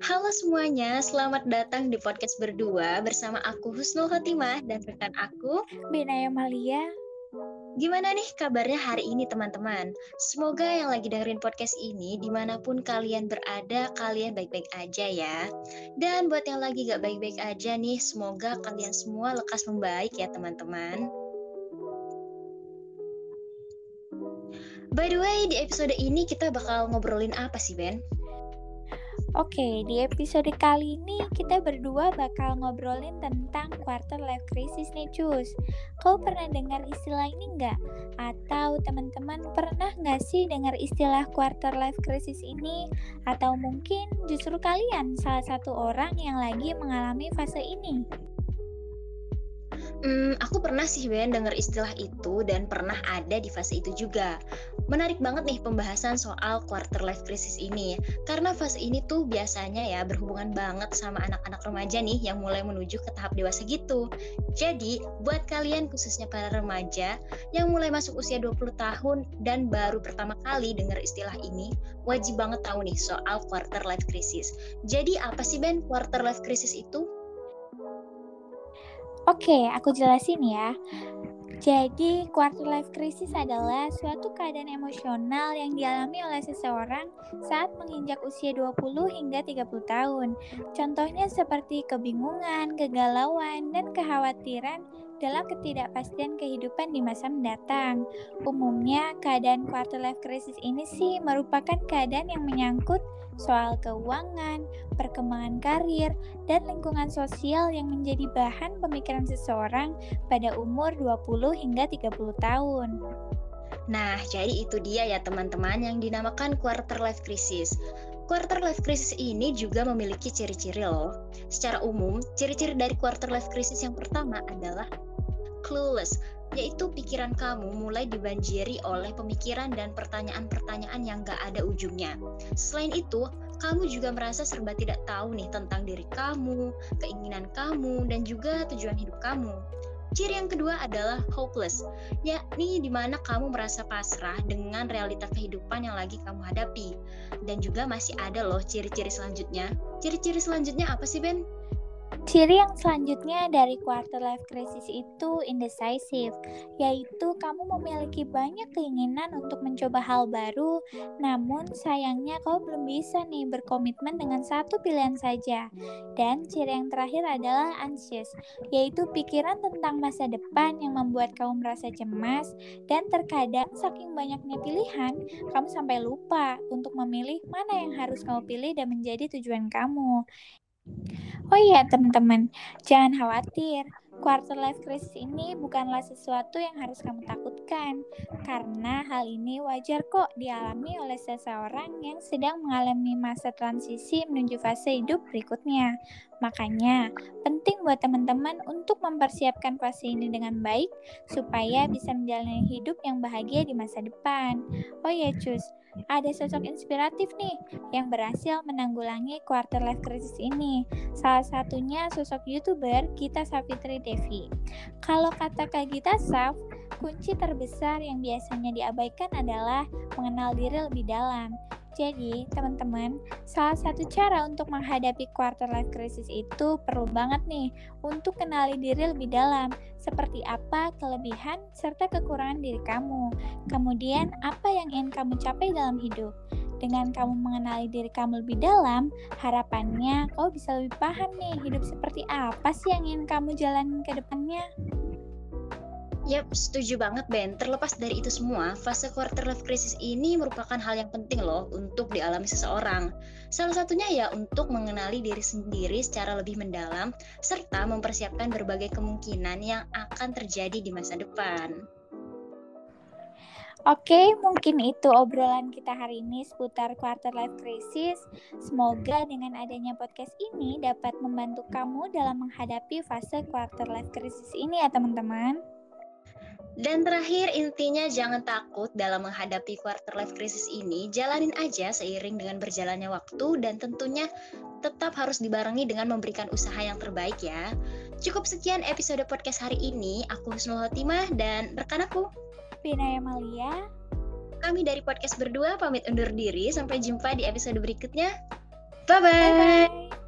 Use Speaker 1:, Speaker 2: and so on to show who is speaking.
Speaker 1: Halo semuanya, selamat datang di podcast berdua bersama aku Husnul Khotimah dan rekan aku
Speaker 2: Benaya Malia.
Speaker 1: Gimana nih kabarnya hari ini teman-teman? Semoga yang lagi dengerin podcast ini di mana pun kalian berada, kalian baik-baik aja ya. Dan buat yang lagi gak baik-baik aja nih, semoga kalian semua lekas membaik ya teman-teman. By the way, di episode ini kita bakal ngobrolin apa sih, Ben?
Speaker 2: Oke, di episode kali ini kita berdua bakal ngobrolin tentang quarter life crisis nih cus. Kau pernah dengar istilah ini nggak? Atau teman-teman pernah nggak sih dengar istilah quarter life crisis ini? Atau mungkin justru kalian salah satu orang yang lagi mengalami fase ini?
Speaker 1: Hmm, aku pernah sih Ben dengar istilah itu dan pernah ada di fase itu juga. Menarik banget nih pembahasan soal quarter life crisis ini karena fase ini tuh biasanya ya berhubungan banget sama anak-anak remaja nih yang mulai menuju ke tahap dewasa gitu. Jadi, buat kalian khususnya para remaja yang mulai masuk usia 20 tahun dan baru pertama kali dengar istilah ini, wajib banget tahu nih soal quarter life crisis. Jadi, apa sih Ben quarter life crisis itu?
Speaker 2: Oke, aku jelasin ya. Jadi, quarter life crisis adalah suatu keadaan emosional yang dialami oleh seseorang saat menginjak usia 20 hingga 30 tahun. Contohnya seperti kebingungan, kegalauan, dan kekhawatiran dalam ketidakpastian kehidupan di masa mendatang. Umumnya, keadaan quarter life crisis ini sih merupakan keadaan yang menyangkut soal keuangan, perkembangan karir, dan lingkungan sosial yang menjadi bahan pemikiran seseorang pada umur 20 hingga 30 tahun.
Speaker 1: Nah, jadi itu dia ya teman-teman yang dinamakan quarter life crisis. Quarter life crisis ini juga memiliki ciri-ciri loh. Secara umum, ciri-ciri dari quarter life crisis yang pertama adalah clueless, yaitu pikiran kamu mulai dibanjiri oleh pemikiran dan pertanyaan-pertanyaan yang gak ada ujungnya. Selain itu, kamu juga merasa serba tidak tahu nih tentang diri kamu, keinginan kamu, dan juga tujuan hidup kamu. Ciri yang kedua adalah hopeless, yakni di mana kamu merasa pasrah dengan realita kehidupan yang lagi kamu hadapi. Dan juga masih ada loh ciri-ciri selanjutnya. Ciri-ciri selanjutnya apa sih, Ben?
Speaker 2: Ciri yang selanjutnya dari quarter life crisis itu indecisive, yaitu kamu memiliki banyak keinginan untuk mencoba hal baru, namun sayangnya kau belum bisa nih berkomitmen dengan satu pilihan saja. Dan ciri yang terakhir adalah anxious, yaitu pikiran tentang masa depan yang membuat kamu merasa cemas dan terkadang saking banyaknya pilihan, kamu sampai lupa untuk memilih mana yang harus kamu pilih dan menjadi tujuan kamu. Oh iya teman-teman, jangan khawatir. Quarter life crisis ini bukanlah sesuatu yang harus kamu takutkan, karena hal ini wajar kok dialami oleh seseorang yang sedang mengalami masa transisi menuju fase hidup berikutnya. Makanya, penting buat teman-teman untuk mempersiapkan fase ini dengan baik, supaya bisa menjalani hidup yang bahagia di masa depan. Oh ya, cus, ada sosok inspiratif nih yang berhasil menanggulangi quarter life crisis ini. Salah satunya sosok YouTuber Gita Savitri Devi. Kalau kata Kak Gita Sav, kunci terbesar yang biasanya diabaikan adalah mengenal diri lebih dalam. Jadi, teman-teman, salah satu cara untuk menghadapi quarter life crisis itu perlu banget nih untuk kenali diri lebih dalam, seperti apa kelebihan serta kekurangan diri kamu. Kemudian, apa yang ingin kamu capai dalam hidup. Dengan kamu mengenali diri kamu lebih dalam, harapannya kau bisa lebih paham nih hidup seperti apa sih yang ingin kamu jalanin ke depannya.
Speaker 1: Yap, setuju banget Ben. Terlepas dari itu semua, fase quarter life crisis ini merupakan hal yang penting loh untuk dialami seseorang. Salah satunya ya untuk mengenali diri sendiri secara lebih mendalam, serta mempersiapkan berbagai kemungkinan yang akan terjadi di masa depan.
Speaker 2: Oke, mungkin itu obrolan kita hari ini seputar quarter life crisis. Semoga dengan adanya podcast ini dapat membantu kamu dalam menghadapi fase quarter life crisis ini ya teman-teman.
Speaker 1: Dan terakhir, intinya jangan takut dalam menghadapi quarter life crisis ini. Jalanin aja seiring dengan berjalannya waktu dan tentunya tetap harus dibarengi dengan memberikan usaha yang terbaik ya. Cukup sekian episode podcast hari ini. Aku Husnul Hotimah dan rekan aku,
Speaker 2: Binaya Malia.
Speaker 1: Kami dari podcast berdua pamit undur diri. Sampai jumpa di episode berikutnya. Bye-bye.
Speaker 2: Bye-bye.